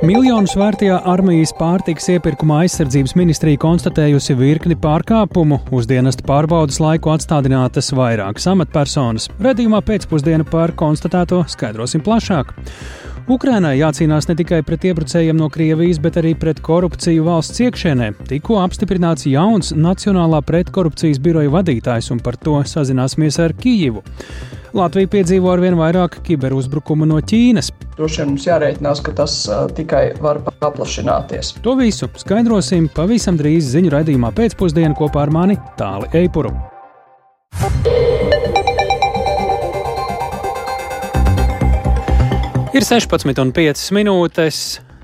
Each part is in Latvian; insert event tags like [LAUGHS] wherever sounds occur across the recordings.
Miljonus vērtajā armijas pārtikas iepirkuma aizsardzības ministrija konstatējusi virkni pārkāpumu, uz dienesta pārbaudas laiku atstādinātas vairākas amatpersonas. Redījumā pēcpusdiena par konstatēto skaidrosim plašāk. Ukrainai jācīnās ne tikai pret iebrucējiem no Krievijas, bet arī pret korupciju valsts iekšēnē. Tikko apstiprināts jauns Nacionālā pretkorupcijas biroja vadītājs, un par to sazināsimies ar Kijivu. Latvija piedzīvo arvien vairāk kiberuzbrukumu no Ķīnas. Droši vien mums jārēķinās, ka tas uh, tikai var paplašināties. To visu skaidrosim pavisam drīz ziņu raidījumā pēcpusdienā kopā ar mani Tāli Eipuru. Ir 16,5 minūtes.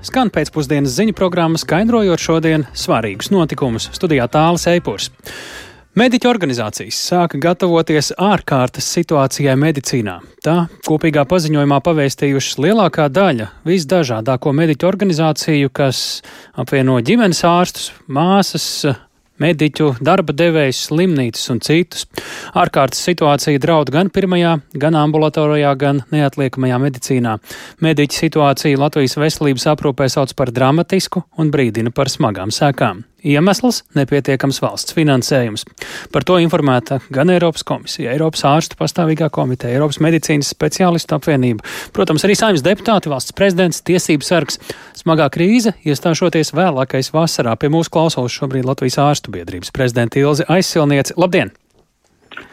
Skan pēcpusdienas ziņu programma, skaidrojot šodienas svarīgus notikumus. Studijā Tāls Eipurs. Mediķu organizācijas sāka gatavoties ārkārtas situācijai medicīnā. Tā kopīgā paziņojumā pavēstījušas lielākā daļa visdažādāko mediķu organizāciju, kas apvieno ģimenes ārstus, māsas, mediķu, darba devējus, slimnīcas un citus. Ārkārtas situācija draud gan pirmajā, gan ambulatorijā, gan neatliekamajā medicīnā. Mediķa situāciju Latvijas veselības aprūpē sauc par dramatisku un brīdina par smagām sekām. Iemesls - nepietiekams valsts finansējums. Par to informēta gan Eiropas komisija, Eiropas ārstu pastāvīgā komiteja, Eiropas medicīnas speciālistu apvienība, protams, arī saimnes deputāti, valsts prezidents, tiesības sargs. Smagā krīze iestāšoties vēlākais vasarā. Pie mūsu klausos šobrīd Latvijas ārstu biedrības prezidenta Ilze Aizsilniece. Labdien!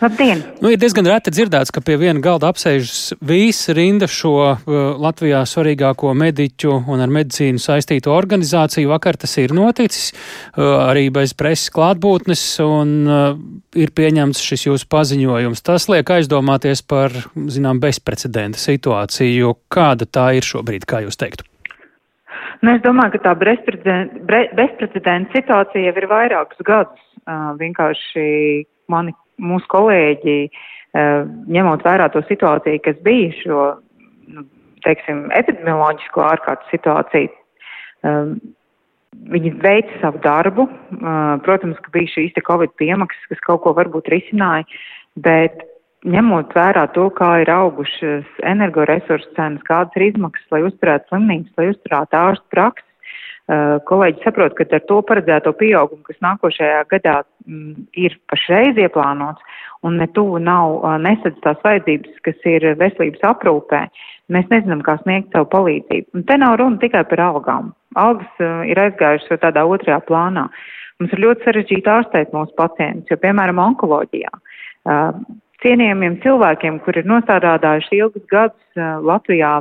Labdien! Nu, ir diezgan reti dzirdēts, ka pie viena galda apsēžas visa rinda šo uh, Latvijā svarīgāko mediķu un ar medicīnu saistīto organizāciju. Vakar tas ir noticis uh, arī bez preses klātbūtnes un uh, ir pieņemts šis jūsu paziņojums. Tas liek aizdomāties par, zinām, bezprecedenta situāciju. Kāda tā ir šobrīd, kā jūs teiktu? Nu, es domāju, ka tā bezprecedenta situācija jau ir vairākus gadus. Uh, vienkārši mani mūsu kolēģi, eh, ņemot vērā to situāciju, kas bija šo, nu, teiksim, epidemioloģisko ārkārtas situāciju, eh, viņi veica savu darbu. Eh, protams, ka bija šīs Covid piemaksas, kas kaut ko varbūt risināja, bet ņemot vērā to, kā ir augušas energoresursu cenas, kādas ir izmaksas, lai uzturētu slimnīcas, lai uzturētu ārstu praksi, kolēģi saprot, ka ar to paredzēto pieaugumu, kas nākošajā gadā ir pašreiz ieplānots un ne tuvu nav nesadz tās vajadzības, kas ir veselības aprūpē, mēs nezinām, kā sniegt savu palīdzību. Un te nav runa tikai par algām. Algas ir aizgājušas tādā otrajā plānā. Mums ir ļoti sarežģīti ārstēt mūsu pacientus, jo, piemēram, onkoloģijā. Cienījamiem cilvēkiem, kur ir nostādādājuši ilgus gadus Latvijā,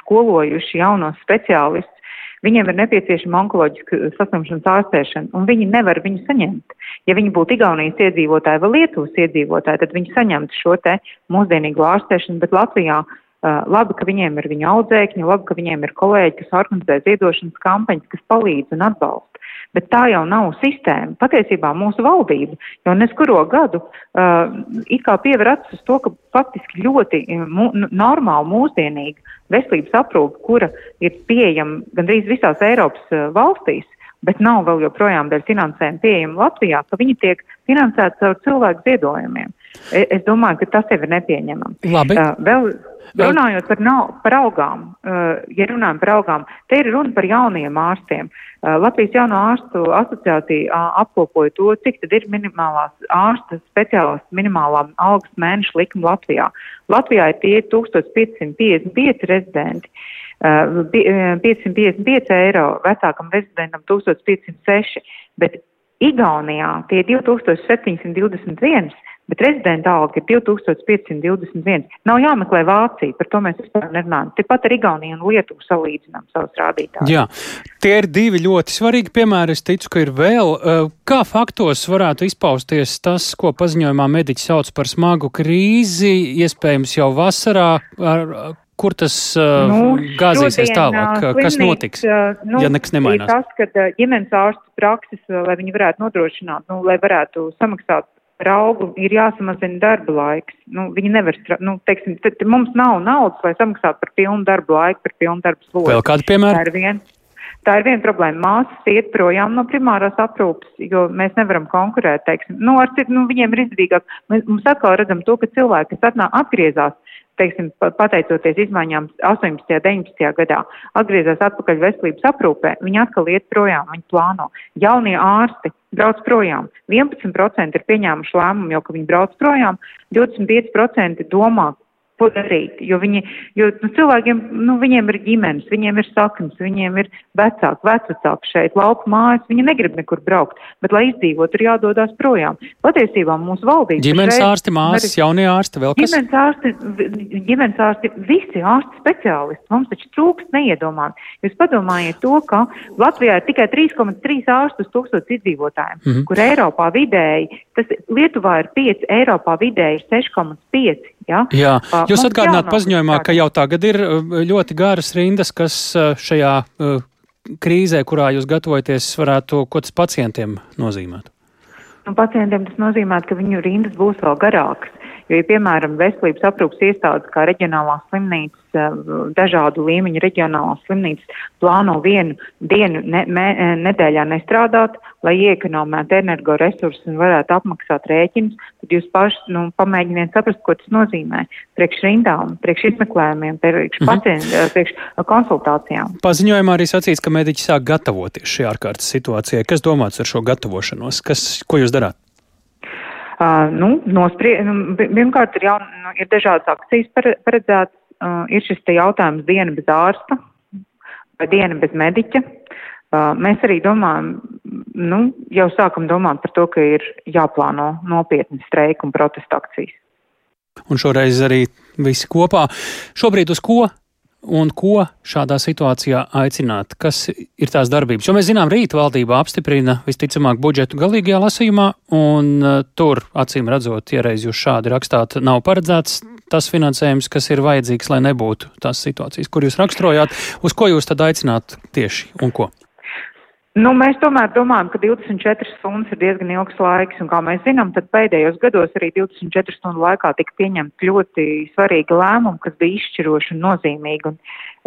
skolojuši jaunos speciālistus, Viņiem ir nepieciešama onkoloģiska saslimšanas ārstēšana, un viņi nevar viņu saņemt. Ja viņi būtu Igaunijas iedzīvotāji vai Lietuvas iedzīvotāji, tad viņi saņemtu šo te mūsdienīgo ārstēšanu, bet Latvijā uh, labi, ka viņiem ir viņa audzēkņi, labi, ka viņiem ir kolēģi, kas organizē ziedošanas kampaņas, kas palīdz un atbalsta. Bet tā jau nav sistēma. Patiesībā mūsu valdība jau neskuro gadu uh, it kā piever acis uz to, ka faktiski ļoti mu, normāli mūsdienīga veselības aprūpe, kura ir pieejama gandrīz visās Eiropas uh, valstīs, bet nav vēl joprojām dēļ finansējuma pieejama Latvijā, ka viņi tiek finansēti caur cilvēku ziedojumiem. E, es domāju, ka tas jau ir nepieņemami. Labi. Uh, vēl, Runājot par, nav, par augām, uh, ja runājam par augām, te ir runa par jauniem ārstiem. Uh, Latvijas jauno ārstu asociācija uh, apkopoja to, cik tad ir minimālās ārsta speciālistu minimālā algas mēneša likuma Latvijā. Latvijā ir tie 1555 rezidenti. Uh, 555 eiro vecākam rezidentam 1506, bet Igaunijā tie 2721 bet rezidenta alga ir 2521. Nav jāmeklē Vācija, par to mēs vispār nerunājam. Tepat ar Igauniju un Lietuvu salīdzinām savus rādītājus. Jā, tie ir divi ļoti svarīgi piemēri. Es ticu, ka ir vēl. Eh, kā faktos varētu izpausties tas, ko paziņojumā mediķi sauc par smagu krīzi, iespējams jau vasarā, ar, kur tas uh, nu, gāzīsies tālāk? Slimnīca, kas notiks, nu, ja nekas nemainās? Tas, ka ģimenes ārstu prakses, lai viņi varētu nodrošināt, nu, lai varētu samaksāt par augu ir jāsamazina darba laiks. Nu, viņi nevar, nu, teiksim, tad mums nav naudas, lai samaksātu par pilnu darba laiku, par pilnu darbu slogu. Vēl kādu piemēru? Tā ir viena. Problēma. Māsas iet projām no primārās aprūpes, jo mēs nevaram konkurēt, teiksim. Nu, ar nu, viņiem ir izdevīgāk. Mēs, mums atkal redzam to, ka cilvēki, kas atnā, atgriezās, teiksim, pateicoties izmaiņām 18. un 19. gadā, atgriezās atpakaļ veselības aprūpē, viņi atkal iet projām, viņi plāno. Jaunie ārsti brauc projām. 11% ir pieņēmuši lēmumu ka viņi brauc projām, 25% domā, ko darīt. Jo, viņi, jo nu, cilvēkiem, nu, viņiem ir ģimenes, viņiem ir saknes, viņiem ir vecāki, vecvecāki šeit, lauku mājas, viņi negrib nekur braukt, bet, lai izdzīvot, ir jādodas projām. Patiesībā mūsu valdība. Ģimenes šeit, ārsti, māsas, jaunie ārsti, vēl kas? Ģimenes ārsti, ģimenes ārsti, visi ārsti speciālisti. Mums taču trūkst neiedomāt. Jūs padomājiet to, ka Latvijā ir tikai 3,3 ārstu uz tūkstotis iedzīvotājiem, mm -hmm. kur Eiropā vidēji, tas Lietuvā ir 5, Eiropā vidēji ir 6,5. Ja? Jā, jūs atgādināt paziņojumā, ka jau tagad ir uh, ļoti garas rindas, kas uh, šajā uh, krīzē, kurā jūs gatavojaties, varētu ko tas pacientiem nozīmēt? Nu, pacientiem tas nozīmē, ka viņu rindas būs vēl garākas. Jo, ja, piemēram, veselības aprūpas iestādes kā reģionālās slimnīcas, dažādu līmeņu reģionālās slimnīcas plāno vienu dienu ne, me, nedēļā nestrādāt, lai iekonomētu energoresursus un varētu apmaksāt rēķinus, tad jūs paši nu, pamēģiniet saprast, ko tas nozīmē priekš rindām, priekš izmeklējumiem, priekš, mhm. pacientu, eh, priekš konsultācijām. Paziņojumā arī sacīts, ka mediķi sāk gatavoties šajā ārkārtas situācijai. Kas domāts ar šo gatavošanos? Kas, ko jūs darāt? Uh, nu, nosprie, nu, pirmkārt, ir, jaun, nu, ir dažādas akcijas paredzētas. Uh, ir šis jautājums diena bez ārsta vai diena bez mediķa. Uh, mēs arī domājam, nu, jau sākam domāt par to, ka ir jāplāno nopietni streika un protesta akcijas. Un šoreiz arī visi kopā. Šobrīd uz ko un ko šādā situācijā aicināt? Kas ir tās darbības? Jo mēs zinām, rīt valdība apstiprina visticamāk budžetu galīgajā lasījumā, un uh, tur, acīm redzot, iereiz jūs šādi rakstāt, nav paredzēts tas finansējums, kas ir vajadzīgs, lai nebūtu tās situācijas, kur jūs raksturojāt. Uz ko jūs tad aicināt tieši un ko? Nu, mēs tomēr domājam, ka 24 stundas ir diezgan ilgs laiks, un kā mēs zinām, tad pēdējos gados arī 24 stundu laikā tika pieņemti ļoti svarīgi lēmumi, kas bija izšķiroši un nozīmīgi un,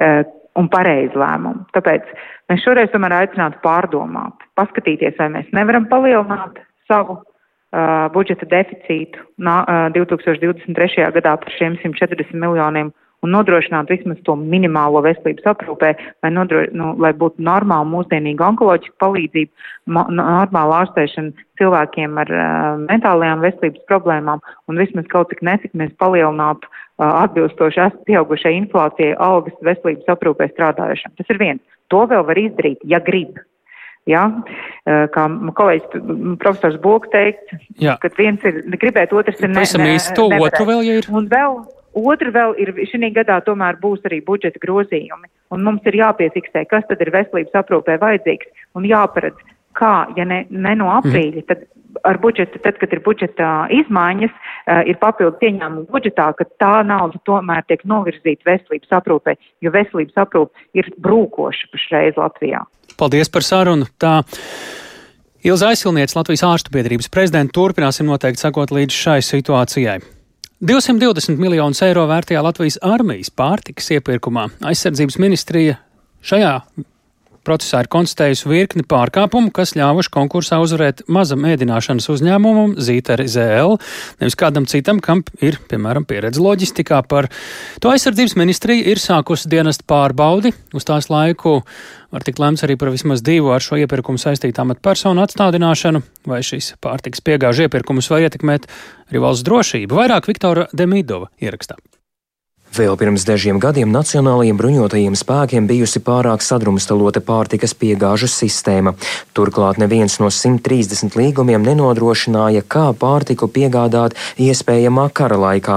uh, un pareizi lēmumi. Tāpēc mēs šoreiz tomēr aicinātu pārdomāt, paskatīties, vai mēs nevaram palielināt savu uh, budžeta deficītu nā, uh, 2023. gadā par šiem 140 miljoniem un nodrošināt vismaz to minimālo veselības aprūpē, lai, nodro, nu, lai būtu normāla mūsdienīga onkoloģiska palīdzība, normāla ārstēšana cilvēkiem ar uh, mentālajām veselības problēmām un vismaz kaut cik nesik mēs palielinātu uh, atbilstoši pieaugušai inflācijai algas veselības aprūpē strādājušiem. Tas ir viens. To vēl var izdarīt, ja grib. Ja? Kā kolēģis profesors Boks teikt, Jā. ka viens ir gribēt, otrs ir ne, ne, to otru vēl, ja ir. Un vēl, Otra vēl ir, šī gadā tomēr būs arī budžeta grozījumi, un mums ir jāpiefiksē, kas tad ir veselības aprūpē vajadzīgs, un jāparedz, kā, ja ne, ne no aprīļa, tad ar budžetu, tad, kad ir budžeta izmaiņas, uh, ir papildus ieņēmumu budžetā, ka tā nauda tomēr tiek novirzīta veselības aprūpē, jo veselības aprūpe ir brūkoša pašreiz Latvijā. Paldies par sarunu. Tā. Ilza Aizsilniec, Latvijas ārstu biedrības prezidenta, turpināsim noteikti sakot līdz šai situācijai. 220 miljonus eiro vērtajā Latvijas armijas pārtikas iepirkumā aizsardzības ministrija šajā procesā ir konstatējusi virkni pārkāpumu, kas ļāvuši konkursā uzvarēt mazam ēdināšanas uzņēmumam Zīteri ZL, nevis kādam citam, kam ir, piemēram, pieredze loģistikā. Par to aizsardzības ministrija ir sākusi dienestu pārbaudi. Uz tās laiku var tikt lemts arī par vismaz divu ar šo iepirkumu saistītām personu atstādināšanu, vai šīs pārtiks piegāžu iepirkumus var ietekmēt arī valsts drošību. Vairāk Viktora Demidova ierakstā. Vēl pirms dažiem gadiem Nacionālajiem bruņotajiem spēkiem bijusi pārāk sadrumstalota pārtikas piegāžas sistēma. Turklāt neviens no 130 līgumiem nenodrošināja, kā pārtiku piegādāt iespējamā kara laikā.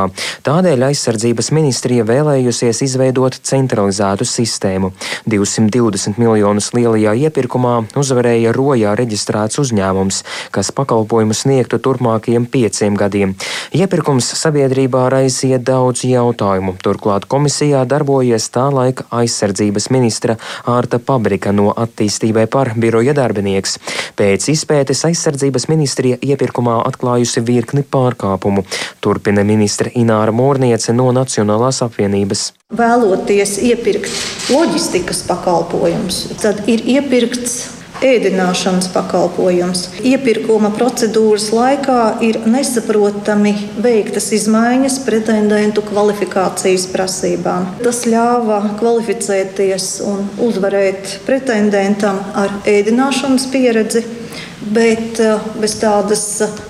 Tādēļ aizsardzības ministrija vēlējusies izveidot centralizētu sistēmu. 220 miljonus lielajā iepirkumā uzvarēja rojā reģistrēts uzņēmums, kas pakalpojumu sniegtu turpmākajiem pieciem gadiem. Iepirkums sabiedrībā raisīja daudz jautājumu Turklāt komisijā darbojies tā laika aizsardzības ministra Ārta Pabrika no attīstībai par biroja darbinieks. Pēc izpētes aizsardzības ministrija iepirkumā atklājusi virkni pārkāpumu, turpina ministra Ināra Morniece no Nacionālās apvienības. Vēloties iepirkt loģistikas pakalpojumus, tad ir iepirkts ēdināšanas pakalpojums. Iepirkuma procedūras laikā ir nesaprotami veiktas izmaiņas pretendentu kvalifikācijas prasībām. Tas ļāva kvalificēties un uzvarēt pretendentam ar ēdināšanas pieredzi, bet eh, bez tādas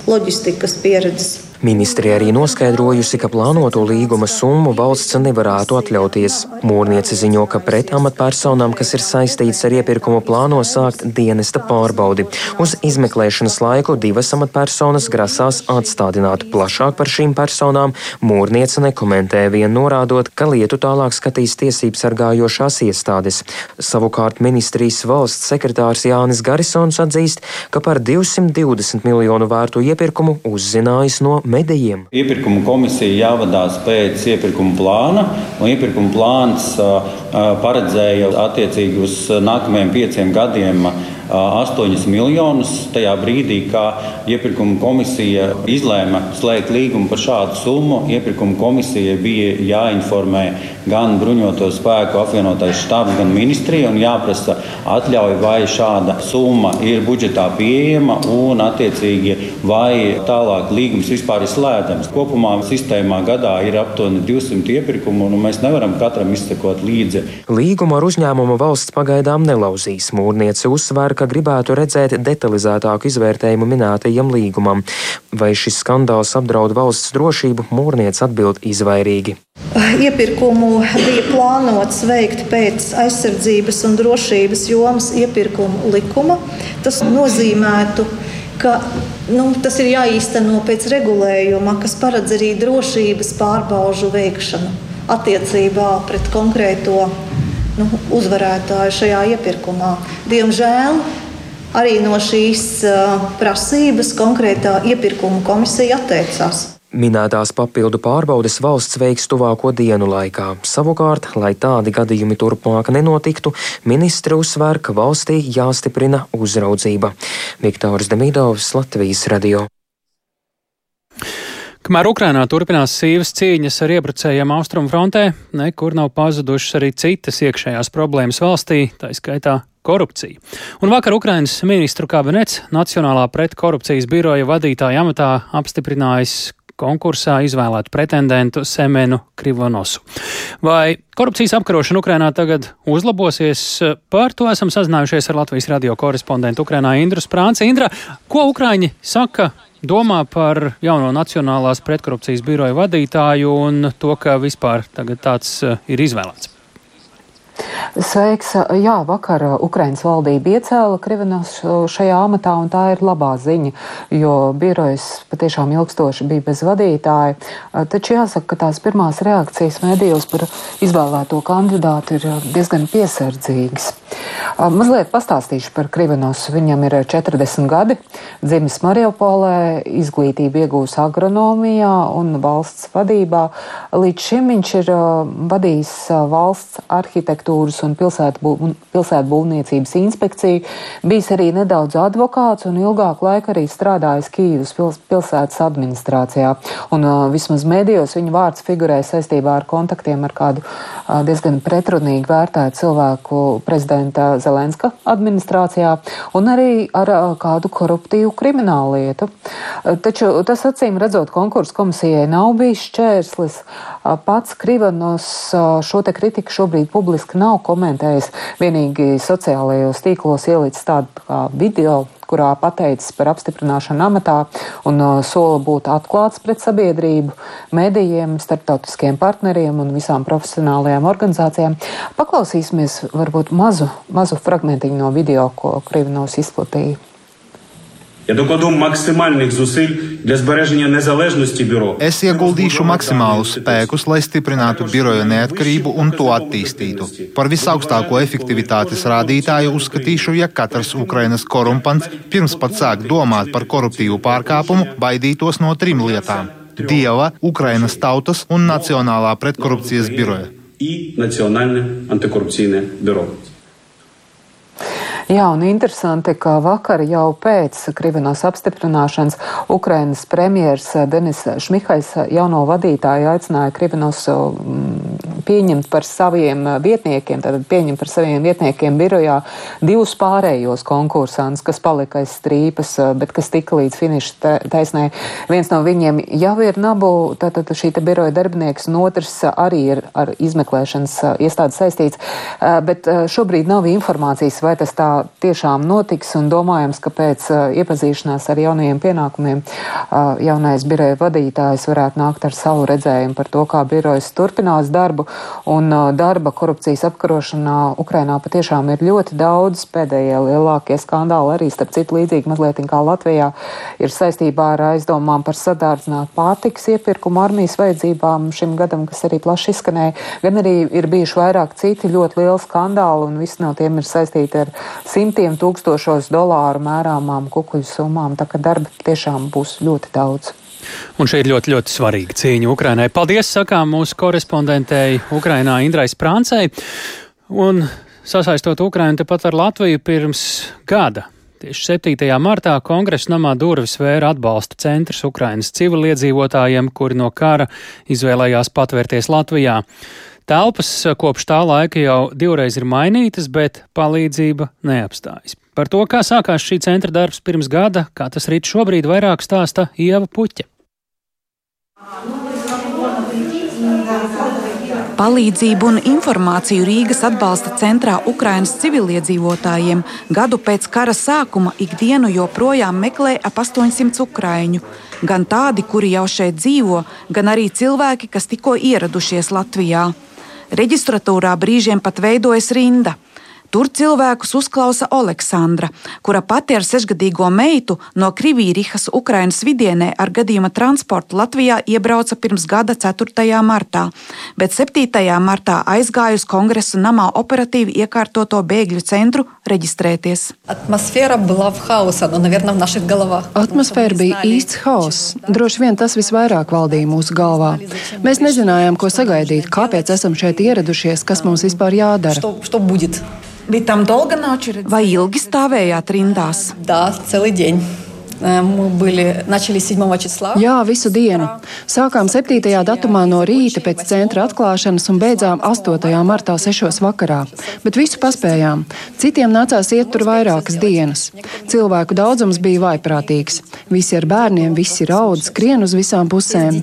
loģistikas pieredzes. Ministrija arī noskaidrojusi, ka plānoto līguma summu valsts nevarētu atļauties. Mūrniece ziņo, ka pret amatpersonām, kas ir saistītas ar iepirkumu, plāno sākt dienesta pārbaudi. Uz izmeklēšanas laiku divas amatpersonas grasās atstādināt. Plašāk par šīm personām mūrniece nekomentē, vien norādot, ka lietu tālāk skatīs tiesības sargājošās iestādes. Savukārt ministrijas valsts sekretārs Jānis Garisons atzīst, ka par 220 miljonu vērtu iepirkumu uzzinājis no medijiem. Iepirkuma komisija jāvadās pēc iepirkuma plāna, un iepirkuma plāns paredzēja attiecīgi uz nākamajiem pieciem gadiem 8 miljonus. Tajā brīdī, kad iepirkuma komisija izlēma slēgt līgumu par šādu summu, iepirkuma komisija bija jāinformē gan bruņoto spēku apvienotais štābs, gan ministrija un jāprasa atļauja, vai šāda summa ir budžetā pieejama un attiecīgi vai tālāk līgums vispār ir slēdzams. Kopumā sistēmā gadā ir aptuveni 200 iepirkumu, un mēs nevaram katram izsekot līdzi. Līgumu ar uzņēmumu valsts pagaidām nelauzīs. Mūrniece uzsver, ka gribētu redzēt detalizētāku izvērtējumu minētajam līgumam. Vai šis skandāls apdraud valsts drošību, Mūrniece atbild izvairīgi. Iepirkumu bija plānots veikt pēc aizsardzības un drošības jomas iepirkumu likuma. Tas nozīmētu, ka nu, tas ir jāīsteno pēc regulējuma, kas paredz arī drošības pārbaužu veikšanu attiecībā pret konkrēto nu, uzvarētāju šajā iepirkumā. Diemžēl arī no šīs prasības konkrētā iepirkuma komisija atteicās. Minētās papildu pārbaudes valsts veiks tuvāko dienu laikā. Savukārt, lai tādi gadījumi turpmāk nenotiktu, ministri uzsver, ka valstī jāstiprina uzraudzība. Viktors Demidovs, Latvijas radio. Kamēr Ukrainā turpinās sīvas cīņas ar iebrucējiem austrumu frontē, nekur nav pazudušas arī citas iekšējās problēmas valstī, tā skaitā korupcija. Un vakar Ukrainas ministru kabinets Nacionālā pretkorupcijas biroja vadītāja amatā apstiprinājis konkursā izvēlētu pretendentu Semenu Krivonosu. Vai korupcijas apkarošana Ukrainā tagad uzlabosies? Par to esam sazinājušies ar Latvijas radio korespondentu Ukrainā Indru Sprānci. Indra, ko Ukraiņi saka domā par jauno Nacionālās pretkorupcijas biroja vadītāju un to, ka vispār tagad tāds eh, ir izvēlēts? Sveiks! Jā, vakar Ukrainas valdība iecēla Krivinos šajā amatā, un tā ir labā ziņa, jo birojas patiešām ilgstoši bija bez vadītāja. Taču jāsaka, ka tās pirmās reakcijas medijos par izvēlēto kandidātu ir diezgan piesardzīgas. Mazliet pastāstīšu par Krivinos. Viņam ir 40 gadi, dzimis Mariupolē, izglītību iegūs agronomijā un valsts vadībā. Līdz šim viņš ir vadījis valsts arhitektūras un pilsētbūvniecības inspekciju, bijis arī nedaudz advokāts un ilgāku laiku arī strādājis Kīvas pilsētas administrācijā. Un vismaz medijos viņa vārds figurē saistībā ar kontaktiem ar kādu diezgan pretrunīgi vērtētu cilvēku prezidenta Zelenska administrācijā un arī ar kādu koruptīvu kriminālu lietu. Taču tas acīm redzot konkursu komisijai nav bijis šķērslis. Pats Krivanos šo te kritiku šobrīd publiski nav komentējis. Vienīgi sociālajos tīklos ielicis tādu kā video kurā pateicis par apstiprināšanu amatā un uh, sola būt atklāts pret sabiedrību, medijiem, starptautiskiem partneriem un visām profesionālajām organizācijām. Paklausīsimies varbūt mazu, mazu fragmentiņu no video, ko Krivinovs izplatīja. Я докладу максимальних зусиль для збереження незалежності бюро. Es ieguldīšu maksimālus spēkus, lai stiprinātu biroja neatkarību un to attīstītu. Par visaugstāko efektivitātes rādītāju uzskatīšu, ja katrs Ukrainas korumpants pirms pat sāk domāt par koruptīvu pārkāpumu, baidītos no trim lietām Dieva, Ukrainas tautas un Nacionālā pretkorupcijas biroja. И Национальное антикоррупционное бюро. Jā, un interesanti, ka vakar jau pēc Krivinos apstiprināšanas Ukrainas premjers Denis Šmihais jauno vadītāju aicināja Krivinos mm, pieņemt par saviem vietniekiem, tātad pieņemt par saviem vietniekiem birojā divus pārējos konkursants, kas palika aiz strīpas, bet kas tika līdz finiša taisnē. Viens no viņiem jau ir Nabu, tātad šī te biroja darbinieks, un otrs arī ir ar izmeklēšanas iestādes saistīts, bet šobrīd nav informācijas, vai tas tā tiešām notiks un domājams, ka pēc iepazīšanās ar jaunajiem pienākumiem jaunais biroja vadītājs varētu nākt ar savu redzējumu par to, kā birojas turpinās darbu un darba korupcijas apkarošanā Ukrainā patiešām ir ļoti daudz. Pēdējie lielākie skandāli arī, starp citu, līdzīgi mazliet kā Latvijā, ir saistībā ar aizdomām par sadārdzinātu pārtiks iepirkumu armijas vajadzībām šim gadam, kas arī plaši izskanēja. Gan arī ir bijuši vairāk citi ļoti lieli skandāli un visi no tiem ir saistīti ar simtiem tūkstošos dolāru mērāmām kukuļu summām. Tā ka darba tiešām būs ļoti daudz. Un šī ir ļoti, ļoti svarīga cīņa Ukrainai. Paldies, sakām mūsu korespondentei Ukrainā Indrai Sprāncei. Un sasaistot Ukrainu tepat ar Latviju pirms gada. Tieši 7. martā kongresa namā durvis vēra atbalsta centrs Ukrainas civiliedzīvotājiem, kuri no kara izvēlējās patvērties Latvijā. Telpas kopš tā laika jau divreiz ir mainītas, bet palīdzība neapstājas. Par to, kā sākās šī centra darbs pirms gada, kā tas rīt šobrīd, vairāk stāsta Ieva Puķa. Palīdzību un informāciju Rīgas atbalsta centrā Ukrainas civiliedzīvotājiem gadu pēc kara sākuma ikdienu joprojām meklē ap 800 ukraiņu. Gan tādi, kuri jau šeit dzīvo, gan arī cilvēki, kas tikko ieradušies Latvijā. Reģistratūrā brīžiem pat veidojas rinda. Tur cilvēkus uzklausa Aleksandra, kura pati ar sešgadīgo meitu no Krivīrihas Ukrainas vidienē ar gadījuma transportu Latvijā iebrauca pirms gada 4. martā, bet 7. martā aizgāja uz kongresa namā operatīvi iekārtoto bēgļu centru reģistrēties. Atmosfēra bija hausa, nu, наверное, в наших головах. Atmosfēra bija īsts hauss. Droši vien tas visvairāk valdīja mūsu galvā. Mēs nezinājām, ko sagaidīt, kāpēc esam šeit ieradušies, kas mums vispār jādara. Что, что будет? Vai ilgi stāvējāt rindās? Tā, celi dienu. Jā, visu dienu. Sākām 7. datumā no rīta pēc centra atklāšanas un beidzām 8. martā 6. vakarā. Bet visu paspējām. Citiem nācās iet tur vairākas dienas. Cilvēku daudzums bija vaiprātīgs. Visi ar bērniem, visi raud, skrien uz visām pusēm.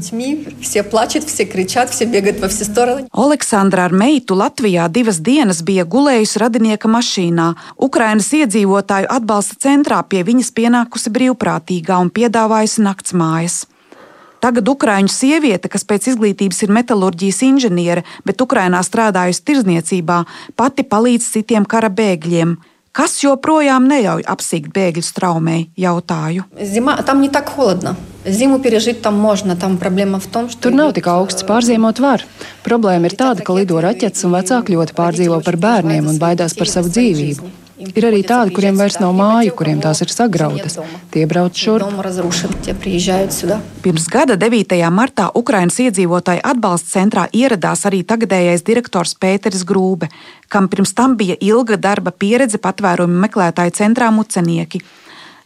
Aleksandra ar meitu Latvijā divas dienas bija gulējusi radinieka mašīnā. Ukrainas iedzīvotāju atbalsta centrā pie viņas pienākusi brīvprātība brīvprātīgā un piedāvājusi naktsmājas. Tagad Ukrāņu sieviete, kas pēc izglītības ir metālurģijas inženiere, bet Ukrainā strādājusi tirzniecībā, pati palīdz citiem kara bēgļiem. Kas joprojām neļauj apsīkt bēgļu straumei, jautāju. Zima, tam не так холодно. Zimu пережить там можно. Там проблема в том, что... Tur nav tik augsts, pārziemot var. Problēma ir tāda, ka lido raķetes un vecāki ļoti pārdzīvo par bērniem un baidās par savu dzīvību. Ir arī tādi, kuriem vairs nav māju, kuriem tās ir sagrautas. Tie brauc šurp. Pirms gada 9. martā Ukrainas iedzīvotāju atbalsta centrā ieradās arī tagadējais direktors Pēteris Grūbe, kam pirms tam bija ilga darba pieredze patvērumu meklētāju centrā Mucenieki.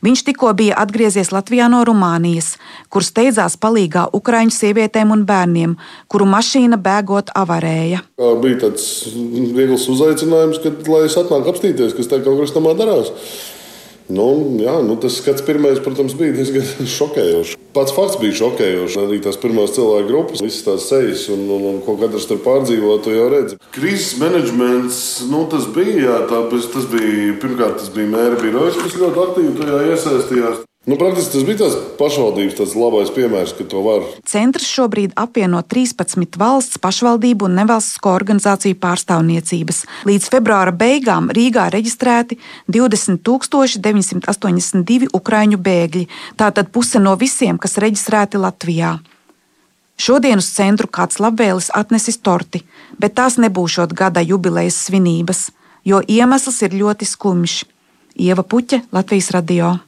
Viņš tikko bija atgriezies Latvijā no Rumānijas, kur steidzās palīgā Ukrāņu sievietēm un bērniem, kuru mašīna bēgot avarēja. Bija tāds viegls uzaicinājums, kad, lai es atnāktu apstīties, kas te kaut kas tamā darās. Nu, jā, nu, tas skats pirmais, protams, bija diezgan [LAUGHS] šokējošs. Pats fakts bija šokējošs. Arī tās pirmās cilvēku grupas, visas tās sejas un, un, un ko katrs tur pārdzīvo, to jau redzi. Krīzes menedžments, nu, tas bija, jā, tā, tas bija, pirmkārt, tas bija mēra birojas, kas ļoti aktīvi tajā iesaistījās. Nu, praktiski tas bija tas pašvaldības tas labais piemērs, ka to var. Centrs šobrīd apvieno 13 valsts pašvaldību un nevalstisko organizāciju pārstāvniecības. Līdz februāra beigām Rīgā reģistrēti 20,982 ukraiņu bēgļi, tātad puse no visiem, kas reģistrēti Latvijā. Šodien uz centru kāds labvēlis atnesis torti, bet tās nebūšot gada jubilejas svinības, jo iemesls ir ļoti skumjš. Ieva Puķa, Latvijas radio.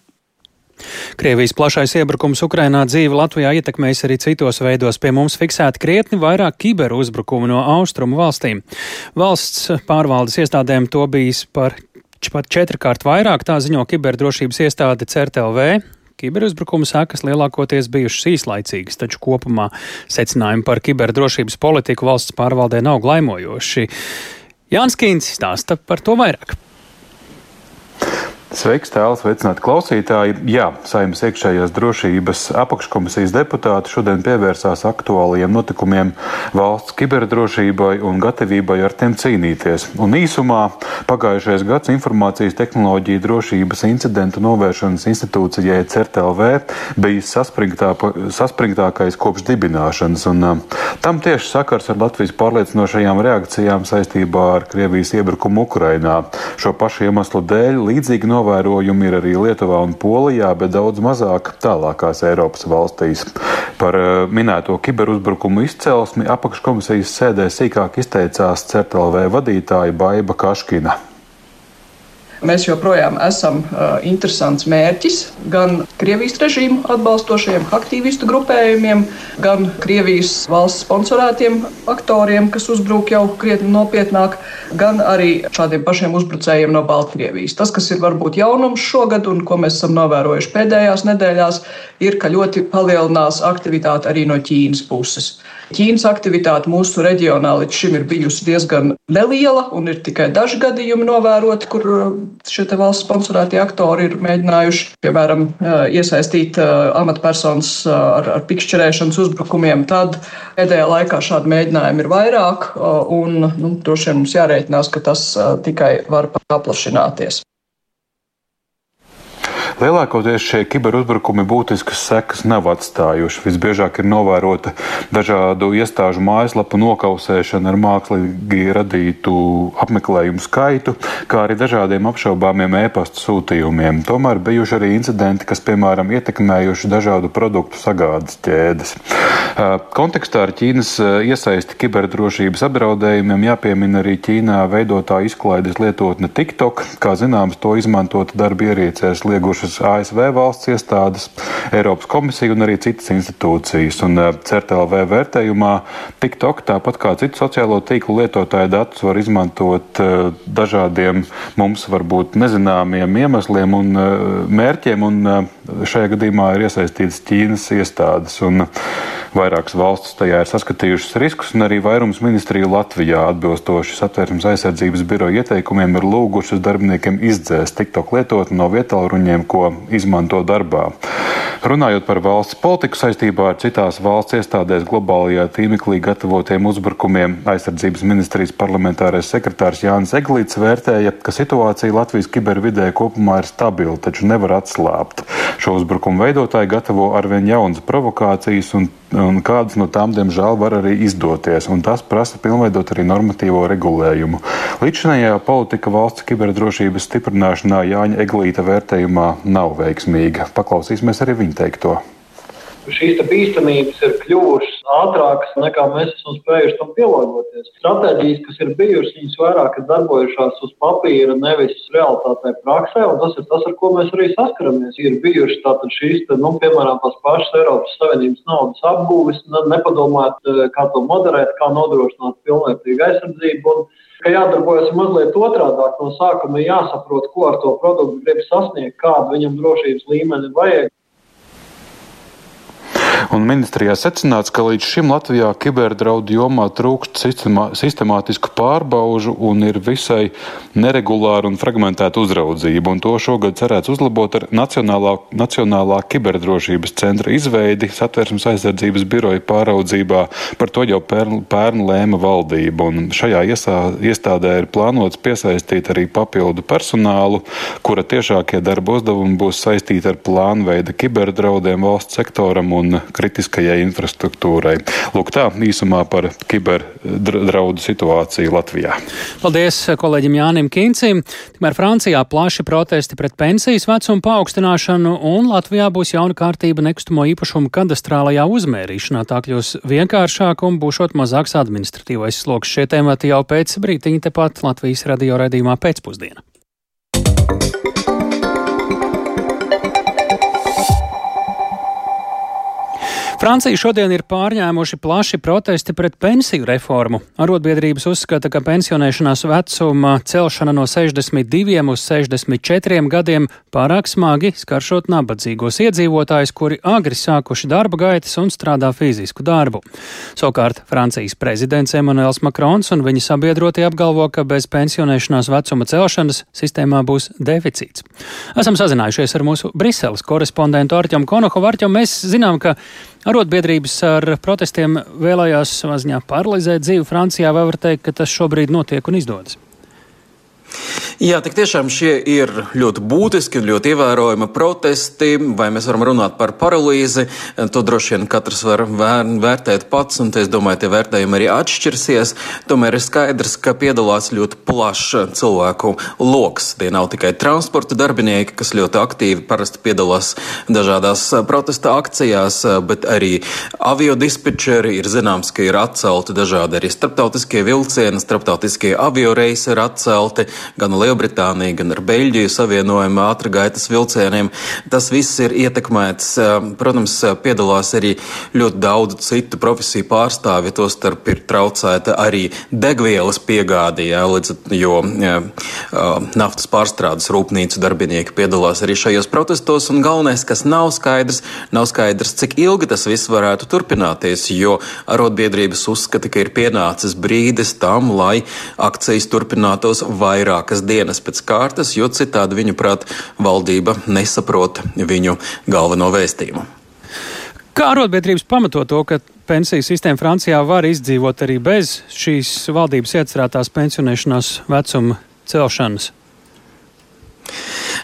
Krievijas plašais iebrukums Ukrainā dzīvi Latvijā ietekmējis arī citos veidos. Pie mums fiksēti krietni vairāk kiberuzbrukumu no austrumu valstīm. Valsts pārvaldes iestādēm to bijis par pat četrkārt vairāk, tā ziņo kiberdrošības iestāde CERTLV. Kiberuzbrukumu sekas lielākoties bijušas īslaicīgas, taču kopumā secinājumi par kiberdrošības politiku valsts pārvaldē nav glaimojoši. Jānis Kīns stāsta par to vairāk. Sveiks, tēls, sveicināti klausītāji. Jā, saimnes iekšējās drošības apakškomisijas deputāti šodien pievērsās aktuālajiem notikumiem valsts kiberdrošībai un gatavībai ar tiem cīnīties. Un īsumā pagājušais gads informācijas tehnoloģija drošības incidentu novēršanas institūcijai CERTLV bija saspringtākais kopš dibināšanas. Un, uh, tam tieši sakars ar Latvijas pārliecinošajām reakcijām saistībā ar Krievijas iebrukumu Ukrainā. Šo pašu iemeslu dēļ līdzīgi no novērojumi ir arī Lietuvā un Polijā, bet daudz mazāk tālākās Eiropas valstīs. Par eh, minēto kiberuzbrukumu izcelsmi apakškomisijas sēdē sīkāk izteicās CERTLV vadītāja Baiba Kaškina. Mēs joprojām esam uh, interesants mērķis gan Krievijas režīmu atbalstošiem aktīvistu grupējumiem, gan Krievijas valsts sponsorētiem aktoriem, kas uzbruk jau krietni nopietnāk, gan arī šādiem pašiem uzbrucējiem no Baltkrievijas. Tas, kas ir varbūt jaunums šogad un ko mēs esam novērojuši pēdējās nedēļās, ir, ka ļoti palielinās aktivitāte arī no Ķīnas puses. Ķīnas aktivitāte mūsu reģionā līdz šim ir bijusi diezgan neliela, un ir tikai daži gadījumi novēroti, kur uh, šie valsts sponsorētie aktori ir mēģinājuši, piemēram, uh, iesaistīt uh, amatpersonas ar, ar pikšķerēšanas uzbrukumiem. Tad pēdējā laikā šādi mēģinājumi ir vairāk, un nu, droši vien mums jārēķinās, ka tas tikai var paplašināties. Lielākoties šie kiberuzbrukumi būtiskas sekas nav atstājuši. Visbiežāk ir novērota dažādu iestāžu mājaslapu nokausēšana ar mākslīgi radītu apmeklējumu skaitu, kā arī dažādiem apšaubāmiem e-pasta sūtījumiem. Tomēr bijuši arī incidenti, kas, piemēram, ietekmējuši dažādu produktu sagādas ķēdes. Kontekstā ar Ķīnas iesaisti kiberdrošības apdraudējumiem jāpiemina arī Ķīnā veidotā izklaides lietotne TikTok. Kā zināms, to izmantot darba ierīcēs liegušas bijušas ASV valsts iestādes, Eiropas komisija un arī citas institūcijas. Un eh, CERTLV vērtējumā TikTok, tāpat kā citu sociālo tīklu lietotāju datus, var izmantot eh, dažādiem mums varbūt nezināmiem iemesliem un eh, mērķiem, un šajā gadījumā ir iesaistītas Ķīnas iestādes. Un, Vairākas valstis tajā ir saskatījušas riskus, un arī vairums ministriju Latvijā atbilstoši satversmes aizsardzības biroja ieteikumiem ir lūgušas darbiniekiem izdzēst TikTok lietotni no vietāluruņiem, ko izmanto darbā. Runājot par valsts politiku saistībā ar citās valsts iestādēs globālajā tīmeklī gatavotiem uzbrukumiem, aizsardzības ministrijas parlamentārais sekretārs Jānis Eglīts vērtēja, ka situācija Latvijas kibervidē kopumā ir stabila, taču nevar atslābt. Šo uzbrukumu veidotāji gatavo arvien jaunas provokācijas un un kādas no tām, diemžēl, var arī izdoties. Tas prasa pilnveidot arī normatīvo regulējumu. Līdzinājā politika valsts kiberdrošības stiprināšanā Jāņa Eglīta vērtējumā nav veiksmīga. Paklausīsimies arī viņa teikto šīs bīstamības ir kļuvušas ātrākas nekā mēs esam spējuši tam pielāgoties. Stratēģijas, kas ir bijušas, viņas vairāk ir darbojušās uz papīra, nevis realitātē praksē, un tas ir tas, ar ko mēs arī saskaramies. Ir bijušas tātad šīs, nu, piemēram, tās pašas Eiropas Savienības naudas apgūves, nepadomāt, eh, kā to moderēt, kā nodrošināt pilnvērtīgu aizsardzību. Un, ka jādarbojas mazliet otrādāk. No sākuma jāsaprot, ko ar to produktu grib sasniegt, kādu viņam drošības līmeni vajag. Un ministrijā secināts, ka līdz šim Latvijā kiberdraudu jomā trūkst sistemā, sistemātisku pārbaužu un ir visai neregulāra un fragmentēta uzraudzība. Un to šogad cerēts uzlabot ar Nacionālā, Nacionālā kiberdrošības centra izveidi satversmes aizsardzības biroja pāraudzībā. Par to jau pērn, pērn lēma valdība. Un šajā iesā, iestādē ir plānots piesaistīt arī papildu personālu, kura tiešākie darba uzdevumi būs saistīti ar plānveida kiberdraudiem valsts sektoram un kritiskajai infrastruktūrai. Lūk, tā īsumā par kiberdraudu situāciju Latvijā. Paldies kolēģim Jānim Kincim. Tikmēr Francijā plaši protesti pret pensijas vecumu paaugstināšanu, un Latvijā būs jauna kārtība nekustamo īpašumu kadastrālajā uzmērīšanā. Tā kļūs vienkāršāk un būšot mazāks administratīvais sloks. Šie temati jau pēc brītiņa tepat Latvijas radio raidījumā pēcpusdienā. Francija šodien ir pārņēmuši plaši protesti pret pensiju reformu. Arotbiedrības uzskata, ka pensionēšanās vecuma celšana no 62 uz 64 gadiem pārāk smagi skaršot nabadzīgos iedzīvotājus, kuri agri sākuši darba gaitas un strādā fizisku darbu. Savukārt Francijas prezidents Emmanuels Macrons un viņa sabiedrotie apgalvo, ka bez pensionēšanās vecuma celšanas sistēmā būs deficīts. Esam sazinājušies ar mūsu Briseles korespondentu Arķam Konohu. Arķam, mēs zinām, ka Arotbiedrības ar protestiem vēlējās savā ziņā paralizēt dzīvi Francijā, vai var teikt, ka tas šobrīd notiek un izdodas? Jā, tik tiešām šie ir ļoti būtiski un ļoti ievērojami protesti. Vai mēs varam runāt par paralīzi? To droši vien katrs var vērtēt pats, un es domāju, tie vērtējumi arī atšķirsies. Tomēr ir skaidrs, ka piedalās ļoti plašs cilvēku lokus. Tie nav tikai transporta darbinieki, kas ļoti aktīvi parasti piedalās dažādās protesta akcijās, bet arī avio dispečeri. Ir zināms, ka ir atcelti dažādi arī starptautiskie vilcieni, starptautiskie avio reisi ir atcelti gan Lielbritāniju, gan ar Beļģiju savienojumu ātrgaitas vilcieniem. Tas viss ir ietekmēts. Protams, piedalās arī ļoti daudz citu profesiju pārstāvju, tostarp ir traucēta arī degvielas piegāde, jā, līdz, jo jā, naftas pārstrādes rūpnīcu darbinieki piedalās arī šajos protestos. Un galvenais, kas nav skaidrs, nav skaidrs, cik ilgi tas viss varētu turpināties, jo arotbiedrības uzskata, ka ir pienācis brīdis tam, lai akcijas turpinātos vairākas dienas pēc kārtas, jo citādi viņu prāt valdība nesaprot viņu galveno vēstījumu. Kā arotbiedrības pamato to, ka pensiju sistēma Francijā var izdzīvot arī bez šīs valdības iecerētās pensionēšanās vecuma celšanas?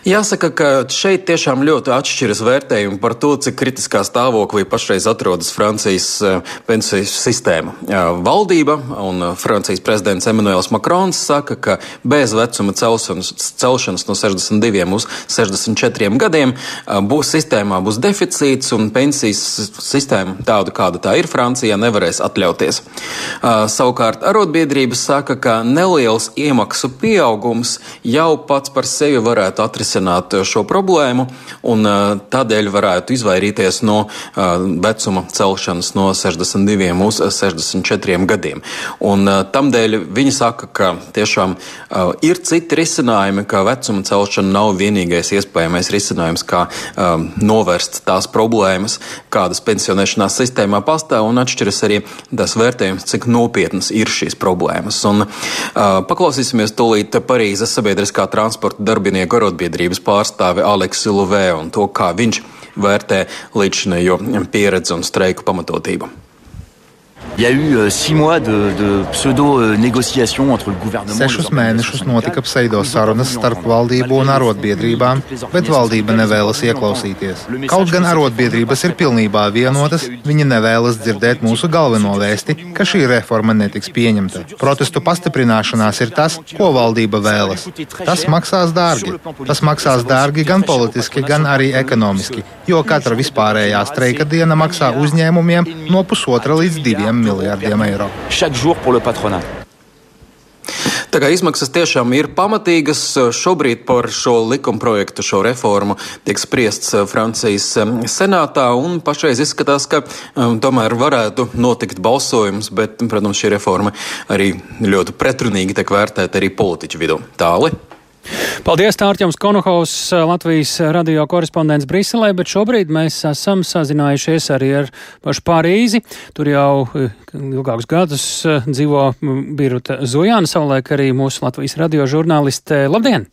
Jāsaka, ka šeit tiešām ļoti atšķiras vērtējumi par to, cik kritiskā stāvoklī pašreiz atrodas Francijas eh, pensiju sistēma. Valdība un eh, Francijas prezidents Emmanuels Macrons saka, ka bez vecuma celšanas, celšanas no 62 uz 64 gadiem eh, būs sistēmā būs deficīts un pensijas sistēma tāda, kāda tā ir Francijā, nevarēs atļauties. Savukārt arotbiedrības saka, ka neliels iemaksu pieaugums jau pats par sevi varētu atrisināt risināt eh, šo problēmu, un eh, tādēļ varētu izvairīties no eh, vecuma celšanas no 62 uz 64 gadiem. Un tamdēļ viņi saka, ka tiešām ir citi risinājumi, ka vecuma celšana nav vienīgais iespējamais risinājums, kā novērst tās problēmas, kādas pensionēšanās sistēmā pastāv, un atšķiras arī tas vērtējums, cik nopietnas ir šīs problēmas. Un, paklausīsimies tūlīt Parīzes sabiedriskā transporta darbinieku arotbiedrību sabiedrības pārstāvi Aleksu Luvē un to, kā viņš vērtē līdzinējo pieredzi un streiku pamatotību. Euh, Sešus mēnešus notika pseido sarunas starp valdību un arotbiedrībām, bet valdība nevēlas ieklausīties. Kaut gan arotbiedrības ir pilnībā vienotas, viņi nevēlas dzirdēt mūsu galveno vēsti, ka šī reforma netiks pieņemta. Protestu pastiprināšanās ir tas, ko valdība vēlas. Tas maksās dārgi. Tas maksās dārgi gan politiski, gan arī ekonomiski, jo katra vispārējā streika diena maksā uzņēmumiem no pusotra līdz diviem miljardiem eiro. Tā kā izmaksas tiešām ir pamatīgas, šobrīd par šo likumprojektu, šo reformu tiek spriests eh, Francijas eh, senātā, un pašreiz izskatās, ka um, tomēr varētu notikt balsojums, bet, protams, šī reforma arī ļoti pretrunīgi tiek vērtēta arī politiķu vidū. Tāli. Paldies, Tārķams Konohaus, Latvijas radio korespondents Briselē, bet šobrīd mēs esam sazinājušies arī ar pašu Pārīzi. Tur jau eh, ilgākus gadus eh, dzīvo Birta Zujāna, savulaik arī mūsu Latvijas radio žurnāliste. Labdien!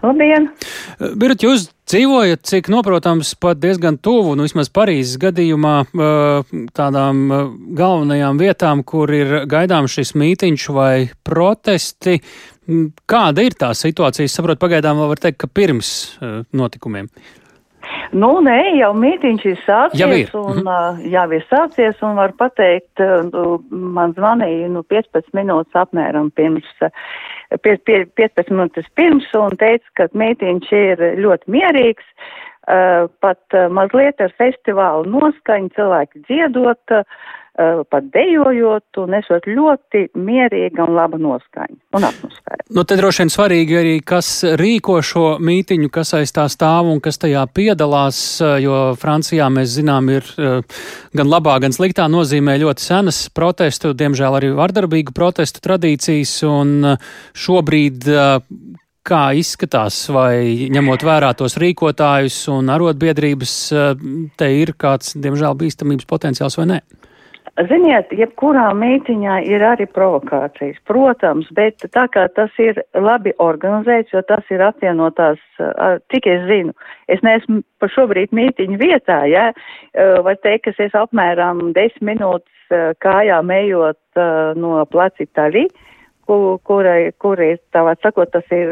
Labdien! Eh, Birut, jūs dzīvojat, cik noprotams, pat diezgan tuvu, nu vismaz Parīzes gadījumā, tādām galvenajām vietām, kur ir gaidām šis mītiņš vai protesti. Mm, kāda ir tā situācija? Es saprotu, pagaidām vēl var teikt, ka pirms uh, notikumiem. Nu, nē, jau mītīņš ir sācies, jau ir. un uh, jau ir sācies, un var pateikt, uh, man zvanīja, nu, 15 minūtes apmēram pirms, pie, pie, 15 minūtes pirms, un teica, ka mītīņš ir ļoti mierīgs, pat mazliet ar festivālu noskaņu, cilvēki dziedot, pat dejojot un esot ļoti mierīga un laba noskaņa un atmosfēra. Nu, te droši vien svarīgi arī, kas rīko šo mītiņu, kas aiz tā stāv un kas tajā piedalās, jo Francijā mēs zinām, ir gan labā, gan sliktā nozīmē ļoti senas protestu, diemžēl arī vardarbīgu protestu tradīcijas, un šobrīd kā izskatās, vai ņemot vērā tos rīkotājus un arotbiedrības, te ir kāds, diemžēl, bīstamības potenciāls vai nē? Ziniet, jebkurā mītiņā ir arī provokācijas, protams, bet tā kā tas ir labi organizēts, jo tas ir apvienotās, cik es zinu, es neesmu par šobrīd mītiņu vietā, ja, var teikt, ka es apmēram 10 minūtes kājām ejot no placitaļi, kur, kurai, kur ir, tā var sakot, tas ir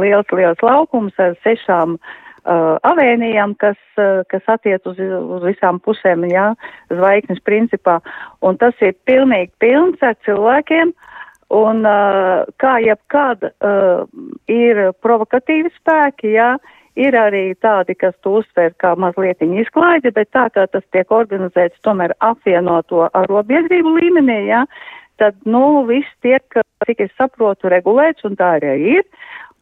liels, liels laukums ar sešām uh, uh, avēnijām, kas, uh, kas attiec uz, uz visām pusēm, jā, zvaigznes principā. Un tas ir pilnīgi pilns ar cilvēkiem. Un uh, kā jebkad uh, ir provokatīvi spēki, jā, ir arī tādi, kas to uztver kā mazliet izklaidi, bet tā kā tas tiek organizēts tomēr apvienoto arobiedrību līmenī, jā, tad, nu, viss tiek, cik es saprotu, regulēts un tā arī ir.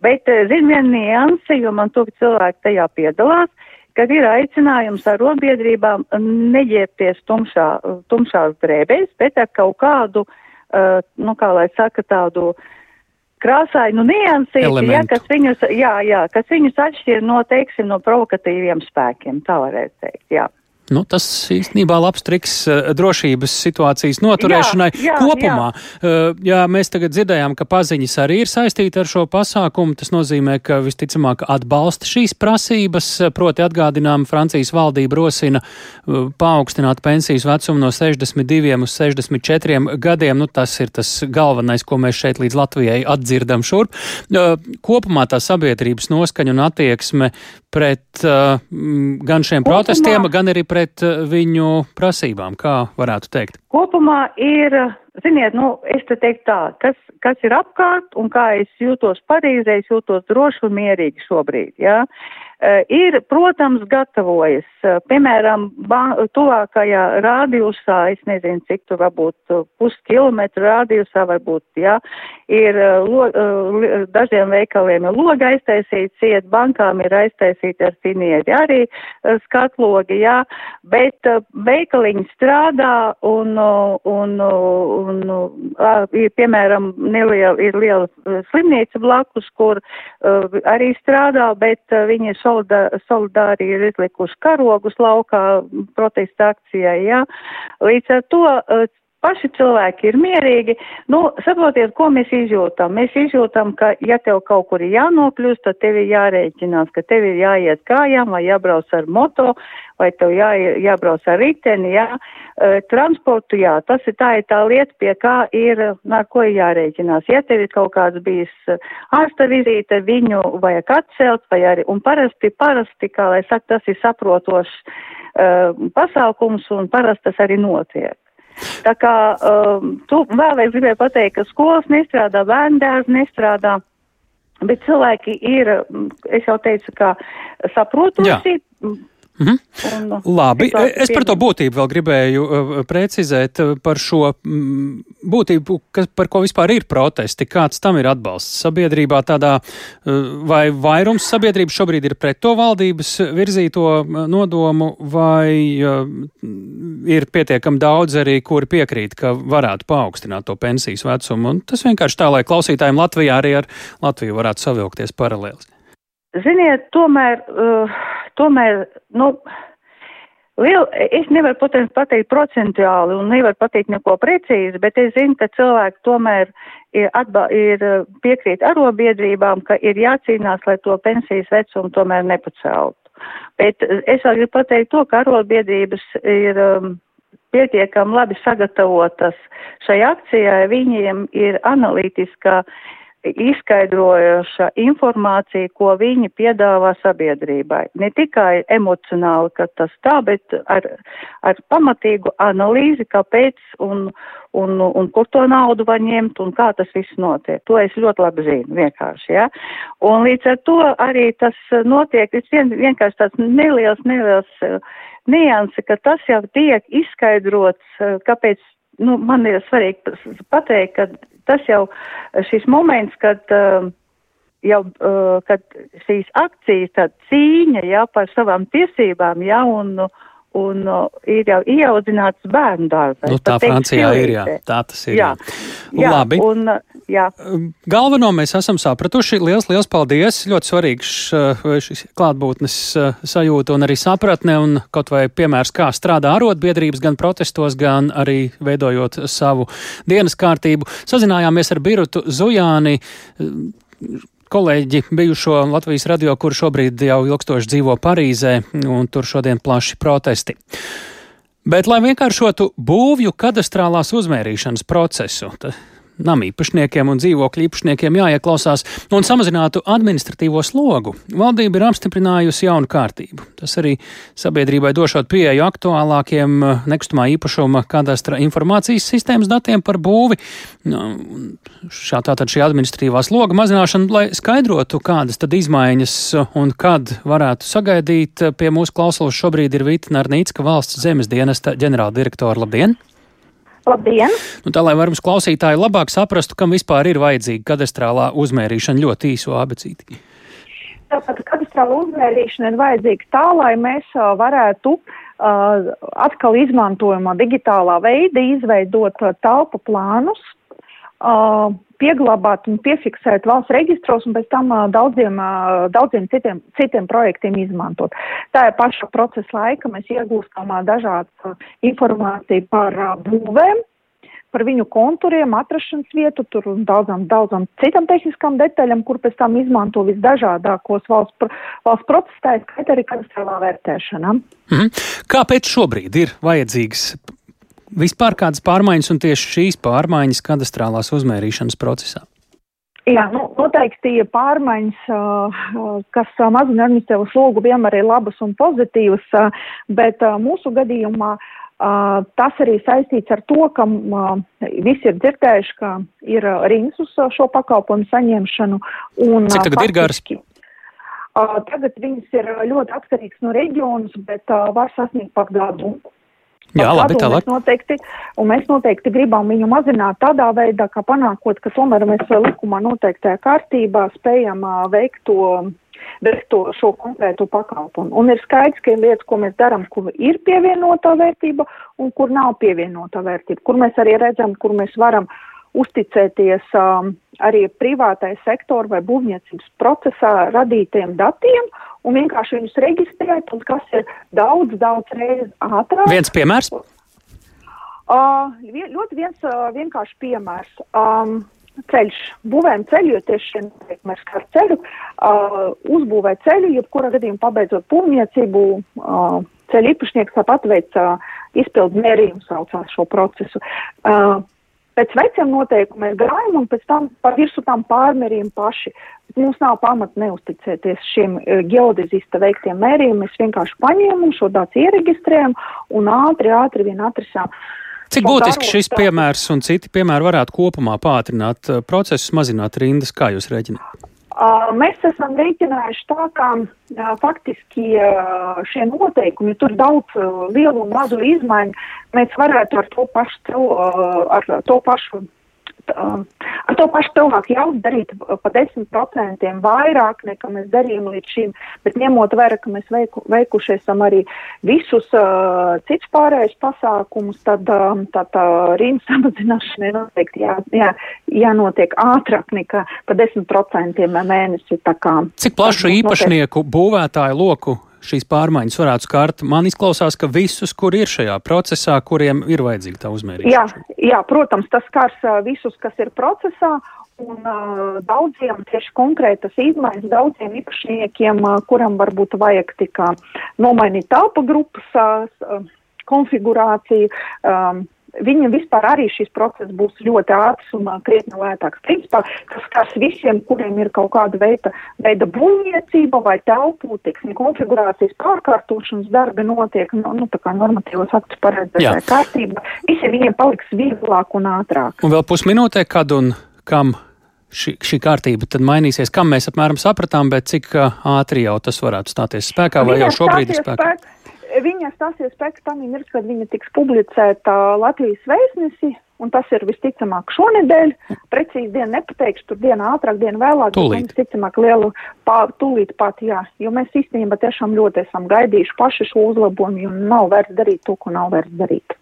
Bet, eh, zin, viena nianse, jo man tuvi cilvēki tajā piedalās, kad ir aicinājums ar robiedrībām neģērbties tumšā, tumšās drēbēs, bet ar kaut kādu, uh, nu, kā lai saka, tādu krāsainu niansīti, ja, kas viņus, jā, jā, kas viņus atšķir no, teiksim, no provokatīviem spēkiem, tā varētu teikt, jā. Nu, tas īstenībā labs triks eh, drošības situācijas noturēšanai jā, jā, kopumā. Jā. Eh, jā, mēs tagad dzirdējām, ka paziņas arī ir saistīta ar šo pasākumu. Tas nozīmē, ka visticamāk atbalsta šīs prasības, proti atgādinām Francijas valdība rosina eh, paaugstināt pensijas vecumu no 62 uz 64 gadiem. Nu, tas ir tas galvenais, ko mēs šeit līdz Latvijai atdzirdam šurp. Kopumā tā sabiedrības noskaņa un attieksme pret gan šiem protestiem, gan arī pret pret eh, viņu prasībām, kā varētu teikt? Kopumā ir, ziniet, nu, es te teiktu tā, kas, kas ir apkārt un kā es jūtos Parīzē, es jūtos droši un mierīgi šobrīd, jā. Ja? Eh, ir, protams, gatavojas, eh, piemēram, tuvākajā rādījusā, es nezinu, cik tur varbūt eh, puskilometru rādījusā varbūt, jā, ir lo, dažiem veikaliem ir loga aiztaisīts, iet bankām ir aiztaisīti ar finieri arī skatlogi, jā, bet veikaliņi strādā un, un, un, un ir, piemēram, neliela, ir liela slimnīca blakus, kur arī strādā, bet viņi ir solidā, solidāri ir izlikuši karogus laukā protesta akcijai, jā. Līdz ar to eh, paši cilvēki ir mierīgi. Nu, saprotiet, ko mēs izjūtam? Mēs izjūtam, ka ja tev kaut kur ir jānokļūst, tad tev ir jārēķinās, ka tev ir jāiet kājām vai jābrauc ar moto vai tev jā, jābrauc ar riteni, jā. Uh, transportu, jā, tas ir tā, ir tā lieta, pie kā ir, ar ko ir jārēķinās. Ja tev ir kaut kāds bijis ārsta vizīte, viņu vajag atcelt, vai arī, un parasti, parasti, kā lai saka, tas ir saprotošs uh, pasākums, un parasti tas arī notiek. Tā kā um, tu vēlreiz gribēju pateikt, ka skolas nestrādā, bērndārs nestrādā, bet cilvēki ir, es jau teicu, ka saprotoši. Jā Mhm. Un, Labi, es par to būtību vēl gribēju uh, precizēt uh, par šo mm, būtību, kas, par ko vispār ir protesti, kāds tam ir atbalsts sabiedrībā tādā, uh, vai vairums sabiedrības šobrīd ir pret to valdības virzīto nodomu, vai ir pietiekami daudz arī, kuri piekrīt, ka varētu paaugstināt to pensijas vecumu, un tas vienkārši tā, lai klausītājiem Latvijā arī ar Latviju varētu savilkties paralēli. Ziniet, tomēr, uh, tomēr, nu, liel, es nevaru pateikt procentuāli un nevaru pateikt neko precīzi, bet es zinu, ka cilvēki tomēr ir, atba, ir piekrīt arobiedrībām, ka ir jācīnās, lai to pensijas vecumu tomēr nepaceltu. Bet es vēl gribu pateikt to, ka arobiedrības ir. Um, pietiekami labi sagatavotas šai akcijai, viņiem ir analītiskā izskaidrojoša informācija, ko viņi piedāvā sabiedrībai. Ne tikai emocionāli, ka tas tā, bet ar, ar pamatīgu analīzi, kāpēc un, un, un kur to naudu var ņemt un kā tas viss notiek. To es ļoti labi zinu, vienkārši, ja. Un līdz ar to arī tas notiek, tas vien, vienkārši tāds neliels, neliels uh, nianse, ka tas jau tiek izskaidrots, uh, kāpēc, nu, man ir svarīgi pateikt, ka tas jau šis moments, kad uh, jau, uh, kad šīs akcijas, tā cīņa, jā, par savām tiesībām, jā, un, un uh, ir jau ieaudzināts bērnu dārzā. Nu, tā Francijā ir, jā, tā tas ir. Jā. jā Labi. Un, jā. Galveno mēs esam sapratuši. Liels, liels paldies! Ļoti svarīgs šis klātbūtnes sajūta un arī sapratne un kaut vai piemērs, kā strādā arotbiedrības gan protestos, gan arī veidojot savu dienas kārtību. Sazinājāmies ar Birutu Zujāni kolēģi bijušo Latvijas radio, kur šobrīd jau ilgstoši dzīvo Parīzē, un tur šodien plaši protesti. Bet, lai vienkāršotu būvju kadastrālās uzmērīšanas procesu, Nama īpašniekiem un dzīvokļu īpašniekiem jāieklausās un samazinātu administratīvo slogu. Valdība ir apstiprinājusi jaunu kārtību. Tas arī sabiedrībai došot pieeju aktuālākiem eh, nekustamā īpašuma kadastra informācijas sistēmas datiem par būvi. Nu, šā tātad šī administratīvā sloga mazināšana, lai skaidrotu, kādas tad izmaiņas un kad varētu sagaidīt. Pie mūsu klausulas šobrīd ir Vita Narnīcka valsts zemes dienesta ģenerāldirektora. Labdien! Labdien! Nu, tā lai varmums klausītāji labāk saprastu, kam vispār ir vajadzīga kadastrālā uzmērīšana ļoti īso abecīti. Tātad kadastrāla uzmērīšana ir vajadzīga tā, lai mēs varētu uh, atkal izmantojumā digitālā veidā izveidot telpu plānus, uh, pieglabāt un piefiksēt valsts registros un pēc tam daudziem, daudziem citiem, citiem projektiem izmantot. Tā ir paša procesa laika, mēs iegūstam dažādu informāciju par būvēm, par viņu konturiem, atrašanās vietu, tur un daudzām, daudzām citām tehniskām detaļām, kur pēc tam izmanto visdažādākos valsts, valsts procesā, skaitā arī katastrofālā vērtēšana. Mhm. Kāpēc šobrīd ir vajadzīgs vispār kādas pārmaiņas un tieši šīs pārmaiņas kadastrālās uzmērīšanas procesā? Jā, nu, noteikti pārmaiņas, kas mazina administratīvo slogu, vienmēr ir labas un pozitīvas, bet mūsu gadījumā tas arī saistīts ar to, ka visi ir dzirdējuši, ka ir rings uz šo pakalpojumu saņemšanu. Un, Cik tagad ir garas? Tagad viņas ir ļoti atkarīgs no reģionas, bet var sasniegt pat gadu. Jā, labi, tālāk. Mēs noteikti, un mēs noteikti gribam viņu mazināt tādā veidā, ka panākot, ka tomēr mēs likumā noteiktajā kārtībā spējam veikt to, veikt to šo konkrētu pakalpojumu. Un ir skaidrs, ka ir lietas, ko mēs darām, kur ir pievienotā vērtība un kur nav pievienotā vērtība, kur mēs arī redzam, kur mēs varam uzticēties um, arī privātai sektoru vai būvniecības procesā radītiem datiem un vienkārši viņus reģistrēt, un kas ir daudz, daudz reizes ātrāk. Viens piemērs? Uh, ļoti viens uh, vienkārši piemērs. Um, ceļš, būvējam ceļu, jo tieši šiem mēs kā ceļu, uh, uzbūvē ceļu, jebkurā gadījumā pabeidzot būvniecību, uh, ceļu īpašnieks tāpat veic uh, izpildu mērījumu saucās šo procesu. Uh, pēc veciem noteikumiem gājam un pēc tam pa virsmu tam pārmērījam paši. Mums nav pamata neusticēties šiem e, geodezista veiktiem mērījumiem. Mēs vienkārši paņēmām šo datu iereģistrējam un ātri, ātri vien atrisām. Cik būtiski šis piemērs un citi piemēri varētu kopumā pātrināt e, procesus, mazināt rindas, kā jūs rēķināt? Mēs esam rēķinājuši tā, ka faktiski šie noteikumi, tur daudz lielu un mazu izmaiņu, mēs varētu ar to pašu, ar to pašu ar to pašu cilvēku jau darīt pa 10% vairāk nekā mēs darījām līdz šim, bet ņemot vērā, ka mēs veiku, veikuši esam arī visus uh, cits pārējais pasākumus, tad uh, tā, tā rīnas [LAUGHS] samazināšana noteikti jā, jā, jānotiek ātrāk nekā pa 10% mēnesi. Cik plašu īpašnieku būvētāju loku šīs pārmaiņas varētu skart. Man izklausās, ka visus, kur ir šajā procesā, kuriem ir vajadzīga tā uzmērīšana. Jā, jā, protams, tas skars visus, kas ir procesā. Un uh, daudziem tieši konkrētas izmaiņas, daudziem īpašniekiem, uh, kuram varbūt vajag tikai nomainīt telpu grupas uh, konfigurāciju, um, Viņam vispār arī šis process būs ļoti ātrs un uh, krietni lētāks. Principā, kas skars visiem, kuriem ir kaut kāda veida, veida būvniecība vai telpu, teiksim, konfigurācijas pārkārtošanas darbi notiek, nu, nu tā kā normatīvos aktus paredzētā kārtība, visiem viņiem paliks vieglāk un ātrāk. Un vēl pusminūtē, kad un kam šī, šī kārtība tad mainīsies, kam mēs apmēram sapratām, bet cik ātri jau tas varētu stāties spēkā vai jau šobrīd ir spēkā? Spēk viņa stāsies spēkā tam mirkli, kad viņa tiks publicēta Latvijas vēstnesi un tas ir visticamāk šonedēļ. Precīzi dienu nepateikšu, tur diena ātrāk, diena vēlāk. Tūlīt. Visticamāk lielu pār, tūlīt pat, jā, jo mēs īstenībā tiešām ļoti esam gaidījuši paši šo uzlabojumu, un nav vērts darīt to, ko nav vērts darīt.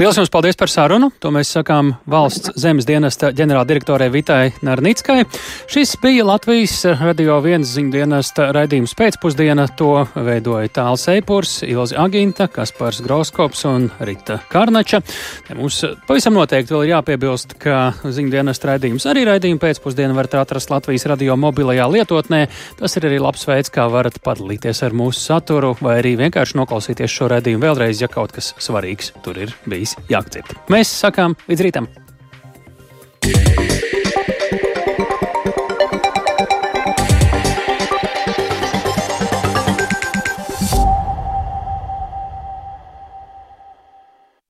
Lielas jums paldies par sarunu. To mēs sakām valsts zemes dienesta ģenerāldirektorai Vitai Narnickai. Šis bija Latvijas radio viens ziņu dienesta raidījums pēcpusdiena. To veidoja Tāls Eipurs, Ilzi Aginta, Kaspars Groskops un Rita Karnača. Te mums pavisam noteikti vēl ir jāpiebilst, ka ziņu dienesta raidījums arī raidījumu pēcpusdienu varat atrast Latvijas radio mobilajā lietotnē. Tas ir arī labs veids, kā varat padalīties ar mūsu saturu vai arī vienkārši noklausīties šo raidījumu vēlreiz, ja kaut kas svarīgs tur ir bijis bijis jāakceptē. Mēs sakām līdz rītam! Yeah.